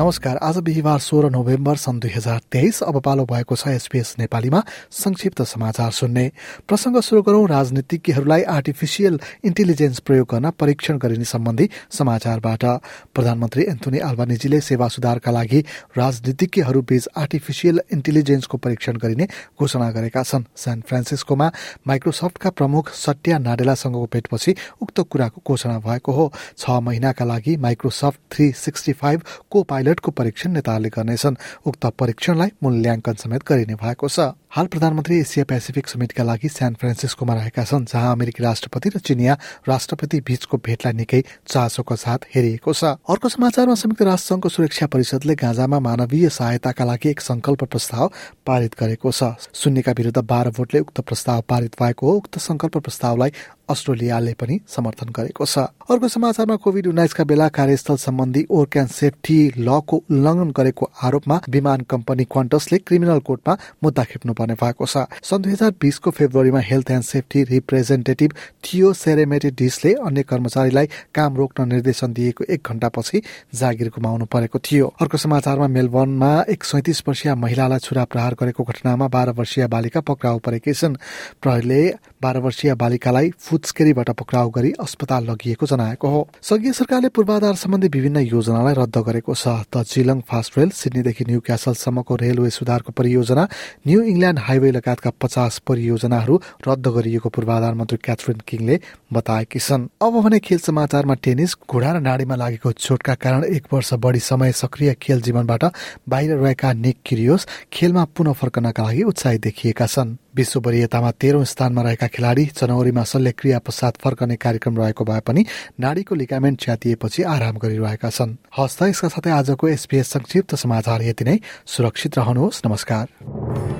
नमस्कार आज बिहिबार सोह्र नोभेम्बर सन् दुई हजार तेइस अब पालो भएको छ एसपीएस नेपालीमा संक्षिप्त समाचार सुन्ने। प्रसंग शुरू गरौं राजनीतिज्ञहरूलाई आर्टिफिसियल इन्टेलिजेन्स प्रयोग गर्न परीक्षण गरिने सम्बन्धी समाचारबाट। प्रधानमन्त्री एन्थोनी आल्बानिजीले सेवा सुधारका लागि राजनीतिज्ञहरू बीच आर्टिफिसियल इन्टेलिजेन्सको परीक्षण गरिने घोषणा गरेका छन्। सान फ्रान्सिस्कोमा माइक्रोसफ्टका प्रमुख सट्या नाडेलासँगको भेटपछि उक्त कुराको घोषणा भएको हो। छ महिनाका लागि Microsoft three sixty five Copilot पाइलटको परीक्षण नेताहरूले गर्नेछन्। उक्त परीक्षणलाई मूल्याङ्कन समेत गरिने भएको छ। हाल प्रधानमन्त्री एसिया पेसिफिक समिटका लागि सान फ्रान्सिस्कोमा रहेका छन् जहाँ अमेरिकी राष्ट्रपति र चिनिया राष्ट्रपति बीचको भेटलाई निकै चासोको साथ हेरिएको छ। अर्को समाचारमा संयुक्त राष्ट्र संघको सुरक्षा परिषदले गाँजामा मानवीय सहायताका लागि एक संकल्प प्रस्ताव पारित गरेको छ। शून्यका विरुद्ध बाह्र भोटले उक्त प्रस्ताव पारित भएको हो। उक्त संकल्प प्रस्तावलाई अस्ट्रेलियाले पनि समर्थन गरेको छ। अर्को समाचारमा कोविड उन्नाइसका बेला कार्यस्थल सम्बन्धी वर्क एन्ड सेफ्टी लको उल्लङ्घन गरेको आरोपमा विमान कम्पनी क्वान्टसले क्रिमिनल कोर्टमा मुद्दा खेप्नुपर्ने भएको छ। सन् दुई हजार बिसको फेब्रुअरीमा हेल्थ एन्ड सेफ्टी रिप्रेजेन्टेटिभ थियो सेरेमेटिडिसले अन्य कर्मचारीलाई काम रोक्न निर्देशन दिएको एक घण्टापछि जागिर गुमाउनु परेको थियो। अर्को समाचारमा मेलबर्नमा एक सैतिस वर्षीय महिलालाई छुरा प्रहार गरेको घटनामा बाह्र वर्षीय बालिका पक्राउ परेकी छन्। प्रहरीले बाह्र वर्षीय बालिकालाई फुत्सकेरीबाट पक्राउ गरी अस्पताल लगिएको जनाएको हो। संघीय सरकारले पूर्वाधार सम्बन्धी विभिन्न योजनालाई रद्द गरेको छ। त चिलङ फास्ट रेल सिडनीदेखि न्यू क्यासलसम्मको रेलवे सुधारको परियोजना न्यू इङ्ल्याण्ड हाइवे लगायतका पचास परियोजनाहरू रद्द गरिएको पूर्वाधार मन्त्री क्याथरिन किङले बताएकी छन्। अब भने खेल समाचारमा टेनिस घुँडा र नाडीमा लागेको चोटका कारण एक वर्ष बढी समय सक्रिय खेल जीवनबाट बाहिर रहेका निक किरियोस खेलमा पुनः फर्कनका लागि उत्साहित देखिएका छन्। विश्व वरियतामा तेह्रौं स्थानमा रहेका खेलाडी जनवरीमा शल्यक्रिया पश्चात फर्कने कार्यक्रम रहेको भए पनि नाडीको लिगामेन्ट च्यातिएपछि आराम गरिरहेका छन्। हस्त यसका साथै आजको एसपीएस संक्षिप्त समाचार यति नै। सुरक्षित रहनुहोस्। नमस्कार।